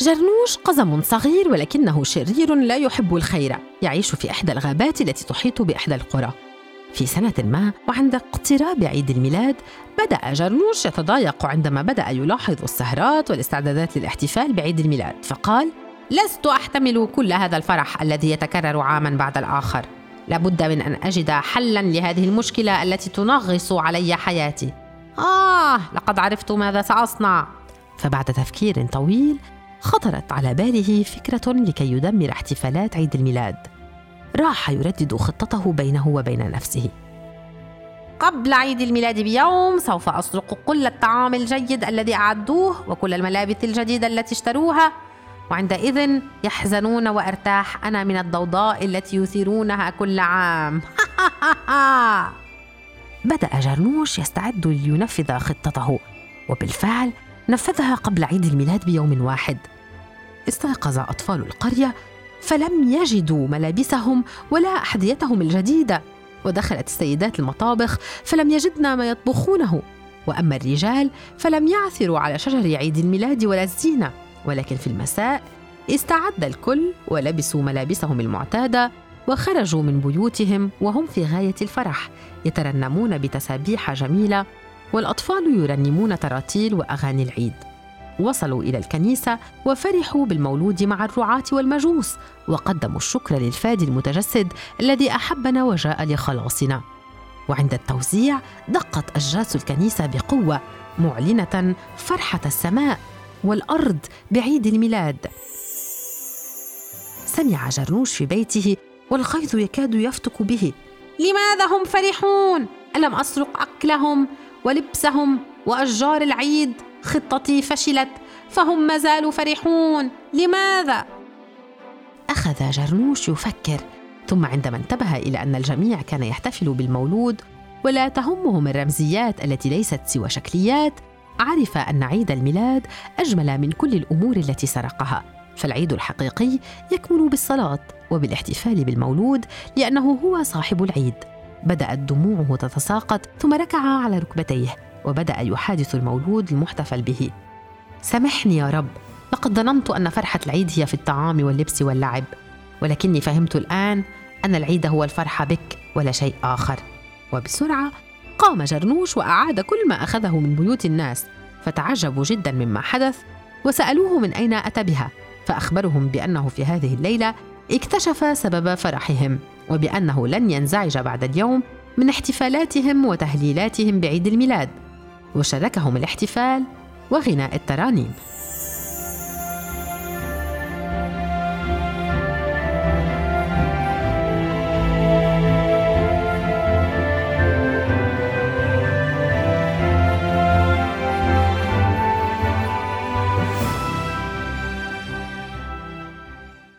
جرنوش قزم صغير ولكنه شرير لا يحب الخير. يعيش في إحدى الغابات التي تحيط بإحدى القرى. في سنة ما وعند اقتراب عيد الميلاد بدأ جرنوش يتضايق عندما بدأ يلاحظ السهرات والاستعدادات للاحتفال بعيد الميلاد فقال لست أحتمل كل هذا الفرح الذي يتكرر عاما بعد الآخر. لابد من أن أجد حلا لهذه المشكلة التي تنغص علي حياتي. آه لقد عرفت ماذا سأصنع. فبعد تفكير طويل خطرت على باله فكرة لكي يدمر احتفالات عيد الميلاد. راح يردد خطته بينه وبين نفسه. قبل عيد الميلاد بيوم سوف أسرق كل الطعام الجيد الذي أعدوه وكل الملابس الجديدة التي اشتروها. وعندئذ يحزنون وأرتاح أنا من الضوضاء التي يثيرونها كل عام. بدأ جرنوش يستعد لينفذ خطته. وبالفعل نفذها قبل عيد الميلاد بيوم واحد. استيقظ أطفال القرية فلم يجدوا ملابسهم ولا أحذيتهم الجديدة ودخلت السيدات المطابخ فلم يجدن ما يطبخونه. وأما الرجال فلم يعثروا على شجر عيد الميلاد ولا الزينة ولكن في المساء استعد الكل ولبسوا ملابسهم المعتادة وخرجوا من بيوتهم وهم في غاية الفرح يترنمون بتسابيح جميلة والأطفال يرنمون تراتيل وأغاني العيد. وصلوا إلى الكنيسة وفرحوا بالمولود مع الرعاة والمجوس وقدموا الشكر للفادي المتجسد الذي أحبنا وجاء لخلاصنا. وعند التوزيع دقت أجراس الكنيسة بقوة معلنة فرحة السماء والأرض بعيد الميلاد. سمع جرنوش في بيته والغيظ يكاد يفتك به. لماذا هم فرحون؟ ألم أسرق أكلهم؟ ولبسهم وأشجار العيد خطتي فشلت فهم ما زالوا فرحون. لماذا؟ أخذ جرنوش يفكر ثم عندما انتبه إلى أن الجميع كان يحتفل بالمولود ولا تهمهم الرمزيات التي ليست سوى شكليات عرف أن عيد الميلاد أجمل من كل الأمور التي سرقها. فالعيد الحقيقي يكمن بالصلاة وبالاحتفال بالمولود لأنه هو صاحب العيد. بدأت دموعه تتساقط ثم ركع على ركبتيه وبدأ يحادث المولود المحتفل به. سامحني يا رب لقد ظننت أن فرحة العيد هي في الطعام واللبس واللعب ولكني فهمت الآن أن العيد هو الفرحه بك ولا شيء آخر. وبسرعة قام جرنوش وأعاد كل ما أخذه من بيوت الناس فتعجبوا جدا مما حدث وسألوه من أين أتى بها فأخبرهم بأنه في هذه الليلة اكتشف سبب فرحهم وبأنه لن ينزعج بعد اليوم من احتفالاتهم وتهليلاتهم بعيد الميلاد وشاركهم الاحتفال وغناء الترانيم.